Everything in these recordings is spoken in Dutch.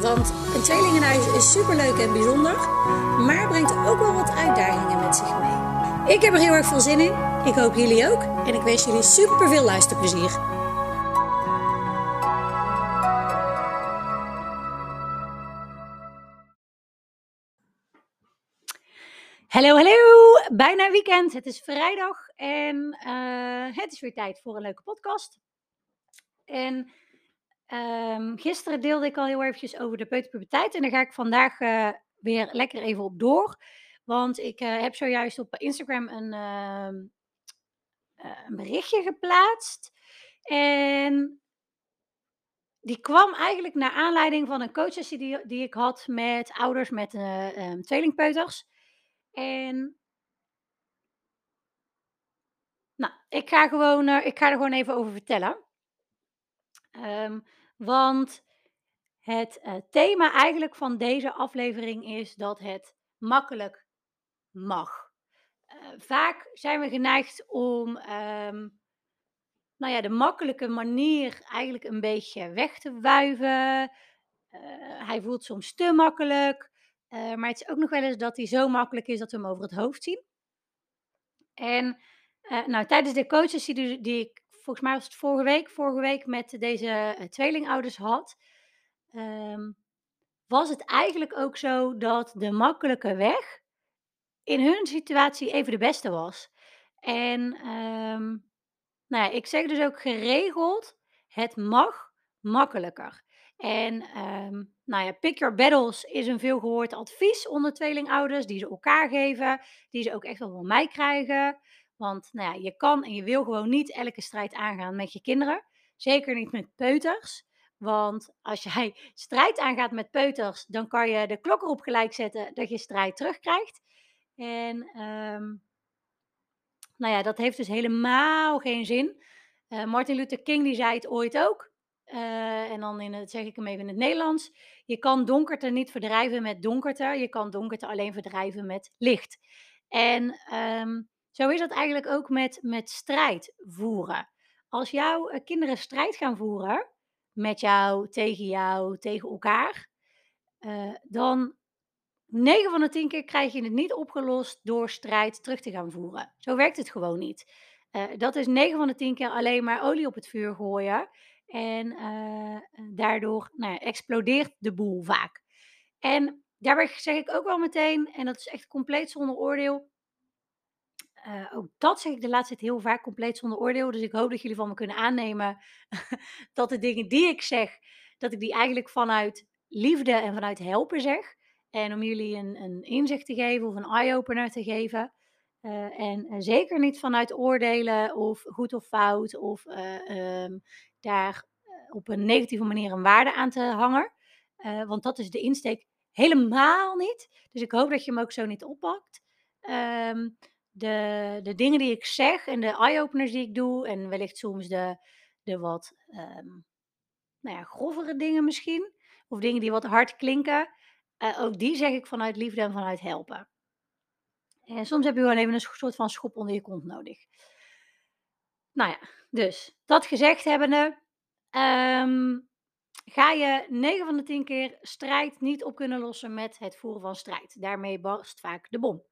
Want een tweelingenhuis is superleuk en bijzonder, maar brengt ook wel wat uitdagingen met zich mee. Ik heb er heel erg veel zin in. Ik hoop jullie ook. En ik wens jullie super veel luisterplezier. Hallo, hallo! Bijna weekend. Het is vrijdag en uh, het is weer tijd voor een leuke podcast. En um, gisteren deelde ik al heel eventjes over de peuterpuberteit en daar ga ik vandaag uh, weer lekker even op door. Want ik uh, heb zojuist op Instagram een, uh, een berichtje geplaatst. En die kwam eigenlijk naar aanleiding van een coachsessie die, ik had met ouders met um, tweelingpeuters. En nou, ik ga, gewoon, ik ga er gewoon even over vertellen. Um, want het uh, thema eigenlijk van deze aflevering is dat het makkelijk mag. Uh, vaak zijn we geneigd om um, nou ja, de makkelijke manier eigenlijk een beetje weg te wuiven. hij voelt soms te makkelijk. Maar het is ook nog wel eens dat hij zo makkelijk is dat we hem over het hoofd zien. En nou, tijdens de coaches die, die, ik, volgens mij was het vorige week, vorige week met deze uh, tweelingouders had, um, was het eigenlijk ook zo dat de makkelijke weg in hun situatie even de beste was. En um, nou ja, ik zeg dus ook geregeld, het mag makkelijker. En um, nou ja, pick your battles is een veelgehoord advies onder tweelingouders, die ze elkaar geven, die ze ook echt wel van mij krijgen. Want nou ja, je kan en je wil gewoon niet elke strijd aangaan met je kinderen. Zeker niet met peuters. Want als jij strijd aangaat met peuters, dan kan je de klok erop gelijk zetten dat je strijd terugkrijgt. En um, nou ja, dat heeft dus helemaal geen zin. Uh, Martin Luther King die zei het ooit ook. Uh, en dan in het, zeg ik hem even in het Nederlands. Je kan donkerte niet verdrijven met donkerte. Je kan donkerte alleen verdrijven met licht. En um, zo is dat eigenlijk ook met, met strijd voeren. Als jouw uh, kinderen strijd gaan voeren met jou, tegen jou, tegen elkaar, uh, dan 9 van de 10 keer krijg je het niet opgelost door strijd terug te gaan voeren. Zo werkt het gewoon niet. Uh, dat is 9 van de 10 keer alleen maar olie op het vuur gooien. En daardoor nou explodeert de boel vaak. En daarbij zeg ik ook wel meteen, en dat is echt compleet zonder oordeel. Uh, ook dat zeg ik de laatste tijd heel vaak compleet zonder oordeel. Dus ik hoop dat jullie van me kunnen aannemen dat de dingen die ik zeg, dat ik die eigenlijk vanuit liefde en vanuit helpen zeg. En om jullie een, een inzicht te geven of een eye-opener te geven. Uh, en zeker niet vanuit oordelen of goed of fout of um, daar eh, op een negatieve manier een waarde aan te hangen. Want dat is de insteek helemaal niet. Dus ik hoop dat je hem ook zo niet oppakt. Um, de, de dingen die ik zeg en de eye-openers die ik doe, en wellicht soms de, de wat um, nou ja, grovere dingen misschien, of dingen die wat hard klinken, uh, ook die zeg ik vanuit liefde en vanuit helpen. En soms heb je gewoon even een soort van schop onder je kont nodig. Nou ja, dus dat gezegd hebbende, um, ga je 9 van de 10 keer strijd niet op kunnen lossen met het voeren van strijd. Daarmee barst vaak de bom.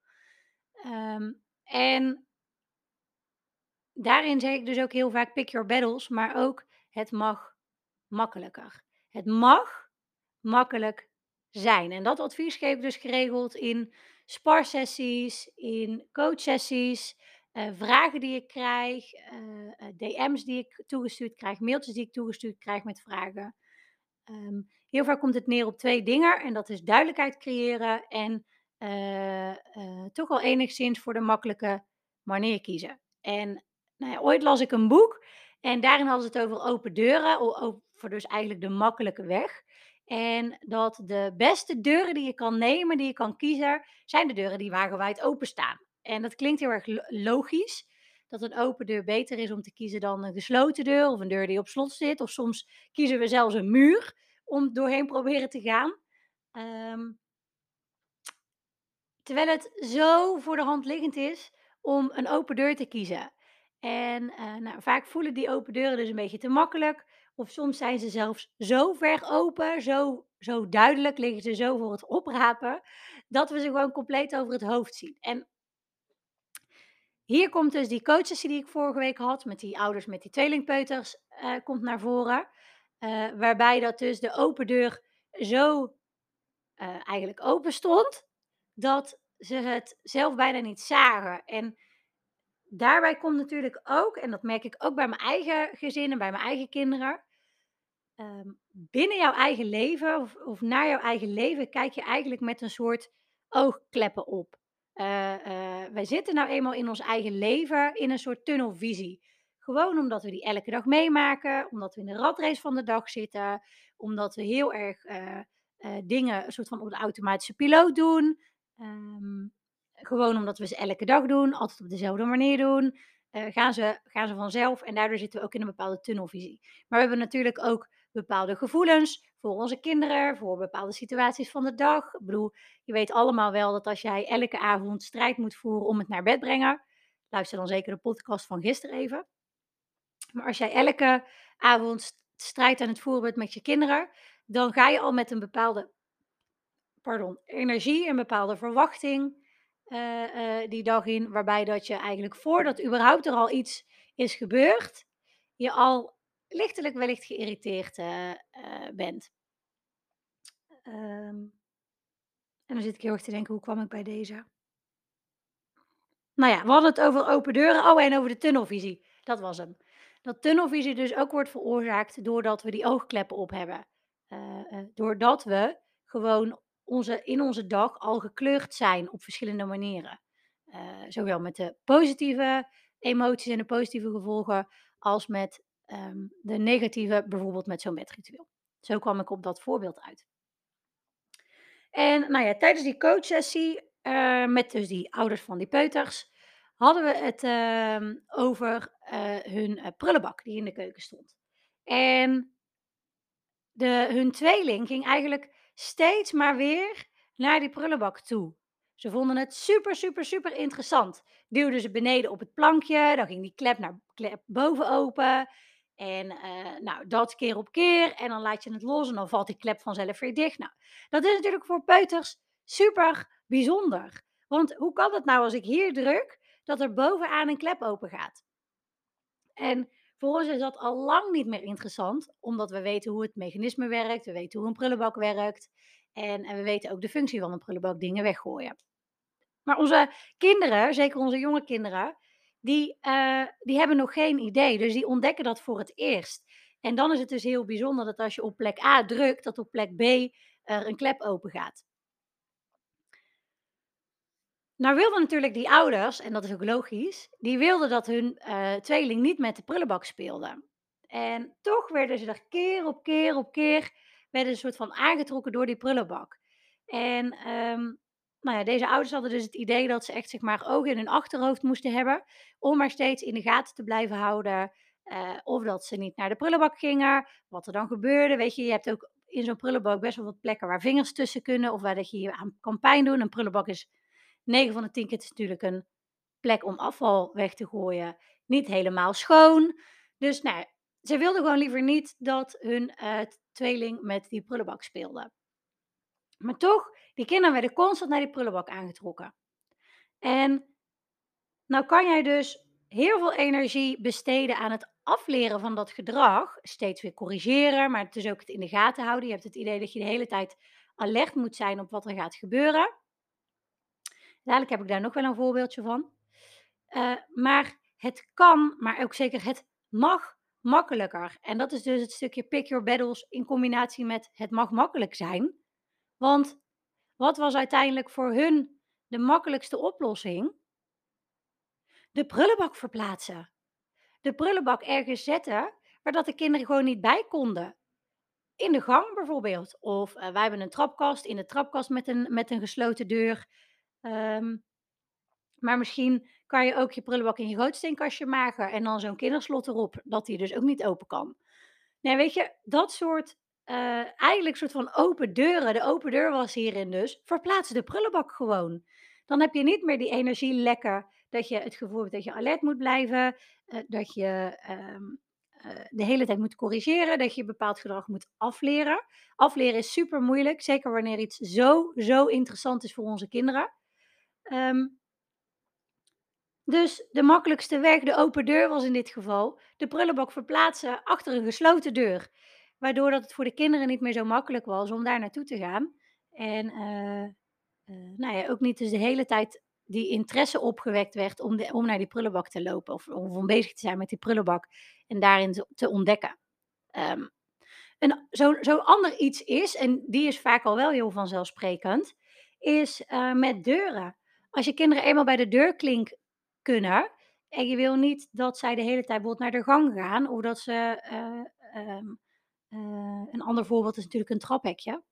Um, en daarin zeg ik dus ook heel vaak pick your battles, maar ook het mag makkelijker. Het mag makkelijk zijn. En dat advies geef ik dus geregeld in sparsessies, in coachsessies, uh, vragen die ik krijg, uh, uh, DM's die ik toegestuurd krijg, mailtjes die ik toegestuurd krijg met vragen. Um, heel vaak komt het neer op twee dingen en dat is duidelijkheid creëren en toch wel enigszins voor de makkelijke manier kiezen. En nou ja, ooit las ik een boek en daarin hadden ze het over open deuren, over dus eigenlijk de makkelijke weg. En dat de beste deuren die je kan nemen, die je kan kiezen, zijn de deuren die wagenwijd openstaan. En dat klinkt heel erg lo logisch, dat een open deur beter is om te kiezen dan een gesloten deur of een deur die op slot zit. Of soms kiezen we zelfs een muur om doorheen proberen te gaan. Ehm, terwijl het zo voor de hand liggend is om een open deur te kiezen. En eh, nou, vaak voelen die open deuren dus een beetje te makkelijk. Of soms zijn ze zelfs zo ver open, zo, zo duidelijk, liggen ze zo voor het oprapen, dat we ze gewoon compleet over het hoofd zien. En hier komt dus die coachsessie die ik vorige week had, met die ouders met die tweelingpeuters, eh, komt naar voren. Eh, waarbij dat dus de open deur zo eigenlijk open stond, dat ze het zelf bijna niet zagen. En daarbij komt natuurlijk ook, en dat merk ik ook bij mijn eigen gezin en bij mijn eigen kinderen, ehm, binnen jouw eigen leven of, naar jouw eigen leven kijk je eigenlijk met een soort oogkleppen op. Eh, eh, wij zitten nou eenmaal in ons eigen leven in een soort tunnelvisie. Gewoon omdat we die elke dag meemaken, omdat we in de ratrace van de dag zitten, omdat we heel erg eh, dingen een soort van op de automatische piloot doen. Ehm, gewoon omdat we ze elke dag doen, altijd op dezelfde manier doen, eh, gaan, ze, gaan ze vanzelf en daardoor zitten we ook in een bepaalde tunnelvisie. Maar we hebben natuurlijk ook bepaalde gevoelens voor onze kinderen, voor bepaalde situaties van de dag. Ik bedoel, je weet allemaal wel dat als jij elke avond strijd moet voeren om het naar bed brengen, luister dan zeker de podcast van gisteren even. Maar als jij elke avond st- strijd aan het voeren bent met je kinderen, dan ga je al met een bepaalde pardon, energie, een bepaalde verwachting eh, eh, die dag in, waarbij dat je eigenlijk voordat überhaupt er al iets is gebeurd, je al lichtelijk wellicht geïrriteerd eh, bent. Ehm, en dan zit ik heel erg te denken, hoe kwam ik bij deze? Nou ja, we hadden het over open deuren. Oh, en over de tunnelvisie. Dat was hem. Dat tunnelvisie dus ook wordt veroorzaakt doordat we die oogkleppen op hebben. Doordat we gewoon onze, in onze dag al gekleurd zijn op verschillende manieren. Eh, zowel met de positieve emoties en de positieve gevolgen, als met ehm, de negatieve, bijvoorbeeld met zo'n bedritueel. Zo kwam ik op dat voorbeeld uit. En nou ja, tijdens die coachsessie, eh, met dus die ouders van die peuters, hadden we het ehm, over eh, hun prullenbak die in de keuken stond. En de, hun tweeling ging eigenlijk steeds maar weer naar die prullenbak toe. Ze vonden het super, super, super interessant. Duwden ze beneden op het plankje, dan ging die klep naar klep boven open. En eh, nou, dat keer op keer. En dan laat je het los en dan valt die klep vanzelf weer dicht. Nou, dat is natuurlijk voor peuters super bijzonder. Want hoe kan het nou als ik hier druk, dat er bovenaan een klep open gaat? En voor ons is dat al lang niet meer interessant, omdat we weten hoe het mechanisme werkt, we weten hoe een prullenbak werkt en, en we weten ook de functie van een prullenbak, dingen weggooien. Maar onze kinderen, zeker onze jonge kinderen, die, eh, die hebben nog geen idee, dus die ontdekken dat voor het eerst. En dan is het dus heel bijzonder dat als je op plek A drukt, dat op plek B er een klep open gaat. Nou wilden natuurlijk die ouders, en dat is ook logisch, die wilden dat hun eh, tweeling niet met de prullenbak speelde. En toch werden ze er keer op keer op keer werden ze soort van aangetrokken door die prullenbak. En ehm, nou ja, deze ouders hadden dus het idee dat ze echt zeg maar ogen in hun achterhoofd moesten hebben om maar steeds in de gaten te blijven houden. eh, of dat ze niet naar de prullenbak gingen, wat er dan gebeurde. Weet je, je hebt ook in zo'n prullenbak best wel wat plekken waar vingers tussen kunnen of waar dat je je aan kan pijn doen. Een prullenbak is 9 van de 10 keer is natuurlijk een plek om afval weg te gooien. Niet helemaal schoon. Dus nou, ze wilden gewoon liever niet dat hun eh, tweeling met die prullenbak speelde. Maar toch, die kinderen werden constant naar die prullenbak aangetrokken. En nou kan jij dus heel veel energie besteden aan het afleren van dat gedrag. Steeds weer corrigeren, maar het is ook het in de gaten houden. Je hebt het idee dat je de hele tijd alert moet zijn op wat er gaat gebeuren. Dadelijk heb ik daar nog wel een voorbeeldje van. Eh, maar het kan, maar ook zeker het mag makkelijker. En dat is dus het stukje pick your battles in combinatie met het mag makkelijk zijn. Want wat was uiteindelijk voor hun de makkelijkste oplossing? De prullenbak verplaatsen. De prullenbak ergens zetten waar dat de kinderen gewoon niet bij konden. in de gang bijvoorbeeld. Of, eh, wij hebben een trapkast, in de trapkast met een met een gesloten deur. Ehm, maar misschien kan je ook je prullenbak in je gootsteenkastje maken en dan zo'n kinderslot erop, dat die dus ook niet open kan. Nee, weet je, dat soort, eh, eigenlijk soort van open deuren, de open deur was hierin dus, verplaats de prullenbak gewoon. Dan heb je niet meer die energielekken, dat je het gevoel hebt dat je alert moet blijven, eh, dat je, ehm, eh, de hele tijd moet corrigeren, dat je bepaald gedrag moet afleren. Afleren is super moeilijk, zeker wanneer iets zo, zo interessant is voor onze kinderen. Ehm, dus de makkelijkste weg, de open deur was in dit geval, de prullenbak verplaatsen achter een gesloten deur. Waardoor dat het voor de kinderen niet meer zo makkelijk was om daar naartoe te gaan. En eh, eh, nou ja, ook niet dus de hele tijd die interesse opgewekt werd om, de, om naar die prullenbak te lopen. Of, of om bezig te zijn met die prullenbak en daarin te, ontdekken. Um, een, zo, zo ander iets is, en die is vaak al wel heel vanzelfsprekend, is uh, met deuren. Als je kinderen eenmaal bij de deurklink kunnen en je wil niet dat zij de hele tijd bijvoorbeeld naar de gang gaan of dat ze, uh, um, uh, een ander voorbeeld is natuurlijk een traphekje.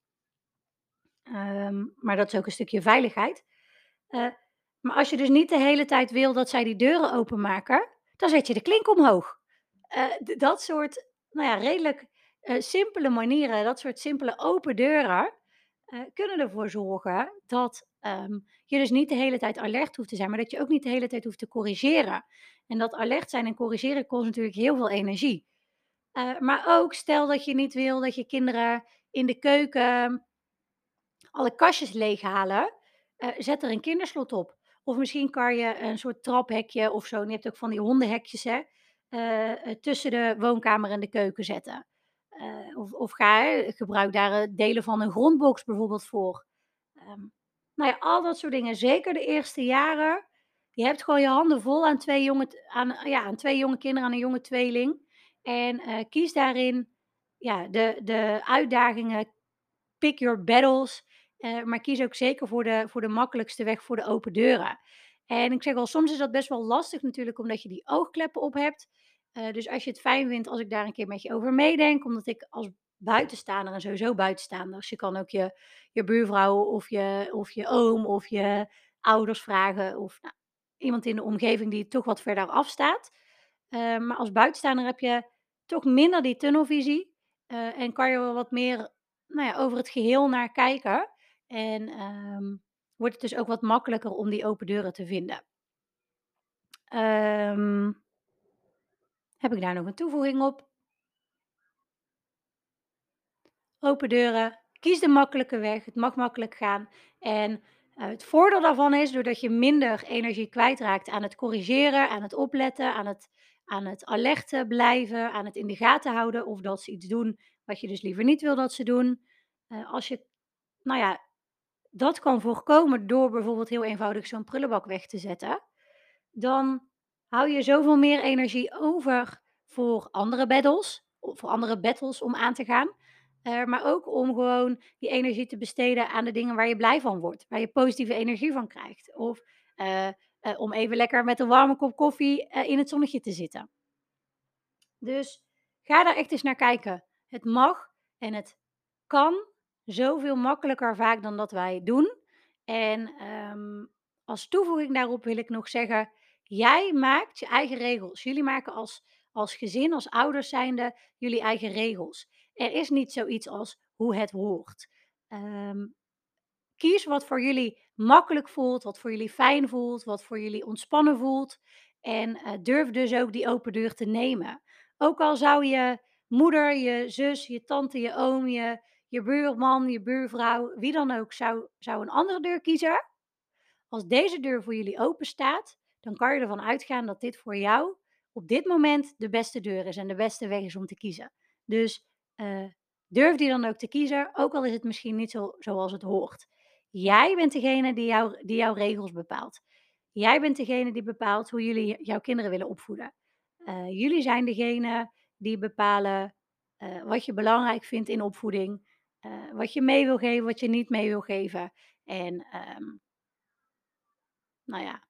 Um, maar dat is ook een stukje veiligheid. Uh, maar als je dus niet de hele tijd wil dat zij die deuren openmaken, dan zet je de klink omhoog. Dat soort, nou ja, redelijk simpele manieren, dat soort simpele open deuren, kunnen ervoor zorgen dat um, je dus niet de hele tijd alert hoeft te zijn, maar dat je ook niet de hele tijd hoeft te corrigeren. En dat alert zijn en corrigeren kost natuurlijk heel veel energie. maar ook stel dat je niet wil dat je kinderen in de keuken alle kastjes leeghalen, uh, zet er een kinderslot op. Of misschien kan je een soort traphekje of zo, en je hebt ook van die hondenhekjes, hè, uh, tussen de woonkamer en de keuken zetten. Of, of ga, gebruik daar delen van een grondbox bijvoorbeeld voor. Um, nou ja, al dat soort dingen. Zeker de eerste jaren. Je hebt gewoon je handen vol aan twee jonge, aan, ja, aan twee jonge kinderen, aan een jonge tweeling. En kies daarin ja, de, de uitdagingen, pick your battles. Uh, maar kies ook zeker voor de, voor de makkelijkste weg voor de open deuren. En ik zeg al, soms is dat best wel lastig natuurlijk, omdat je die oogkleppen op hebt. Dus als je het fijn vindt als ik daar een keer met je over meedenk, omdat ik als buitenstaander en sowieso buitenstaander, dus je kan ook je, je buurvrouw of je, of je oom of je ouders vragen of nou, iemand in de omgeving die toch wat verder afstaat. Uh, maar als buitenstaander heb je toch minder die tunnelvisie en kan je wel wat meer nou ja, over het geheel naar kijken. En um, wordt het dus ook wat makkelijker om die open deuren te vinden. Um, heb ik daar nog een toevoeging op? Open deuren, kies de makkelijke weg. Het mag makkelijk gaan. En uh, het voordeel daarvan is, doordat je minder energie kwijtraakt aan het corrigeren, aan het opletten, aan het, aan het alerten blijven, aan het in de gaten houden of dat ze iets doen wat je dus liever niet wil dat ze doen. Uh, als je, nou ja, dat kan voorkomen door bijvoorbeeld heel eenvoudig zo'n prullenbak weg te zetten, dan hou je zoveel meer energie over voor andere battles, voor andere battles om aan te gaan. Uh, maar ook om gewoon die energie te besteden aan de dingen waar je blij van wordt, waar je positieve energie van krijgt. Of uh, uh, om even lekker met een warme kop koffie in het zonnetje te zitten. Dus ga daar echt eens naar kijken. Het mag en het kan zoveel makkelijker vaak dan dat wij doen. En um, als toevoeging daarop wil ik nog zeggen, jij maakt je eigen regels. Jullie maken als, als gezin, als ouders zijnde, jullie eigen regels. Er is niet zoiets als hoe het hoort. Um, kies wat voor jullie makkelijk voelt, wat voor jullie fijn voelt, wat voor jullie ontspannen voelt. En uh, durf dus ook die open deur te nemen. Ook al zou je moeder, je zus, je tante, je oom, je, je buurman, je buurvrouw, wie dan ook, zou, zou een andere deur kiezen. Als deze deur voor jullie open staat, dan kan je ervan uitgaan dat dit voor jou op dit moment de beste deur is en de beste weg is om te kiezen. Dus uh, durf die dan ook te kiezen, ook al is het misschien niet zo, zoals het hoort. Jij bent degene die, die jouw regels bepaalt. Jij bent degene die bepaalt hoe jullie jouw kinderen willen opvoeden. Uh, jullie zijn degene die bepalen uh, wat je belangrijk vindt in opvoeding. Wat je mee wil geven, wat je niet mee wil geven. En um, nou ja,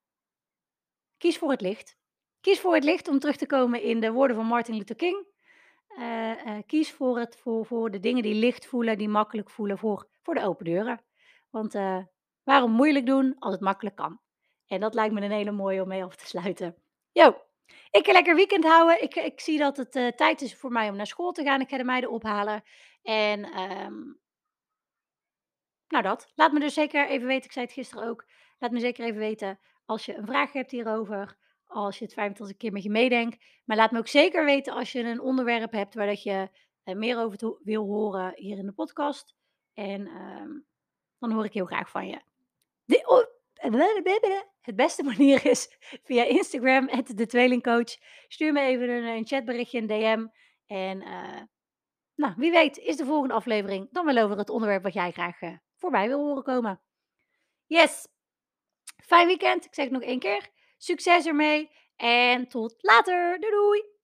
kies voor het licht. Kies voor het licht om terug te komen in de woorden van Martin Luther King. Eh, eh, kies voor, het, voor, voor de dingen die licht voelen, die makkelijk voelen voor, voor de open deuren. Want eh, waarom moeilijk doen als het makkelijk kan? En dat lijkt me een hele mooie om mee af te sluiten. Yo, ik ga lekker weekend houden. Ik, ik zie dat het tijd is voor mij om naar school te gaan. Ik ga de meiden ophalen. En ehm, nou dat. Laat me dus zeker even weten. Ik zei het gisteren ook. Laat me zeker even weten als je een vraag hebt hierover. Als je het fijn vindt als ik een keer met je meedenk. Maar laat me ook zeker weten als je een onderwerp hebt waar dat je eh, meer over wil horen hier in de podcast. En ehm, dan hoor ik heel graag van je. De, het beste manier is via Instagram, de tweelingcoach. Stuur me even een, een chatberichtje, een DM. En eh, nou, wie weet is de volgende aflevering dan wel over het onderwerp wat jij graag eh, voorbij wil horen komen. Yes, fijn weekend. Ik zeg het nog één keer. Succes ermee en tot later. Doei doei.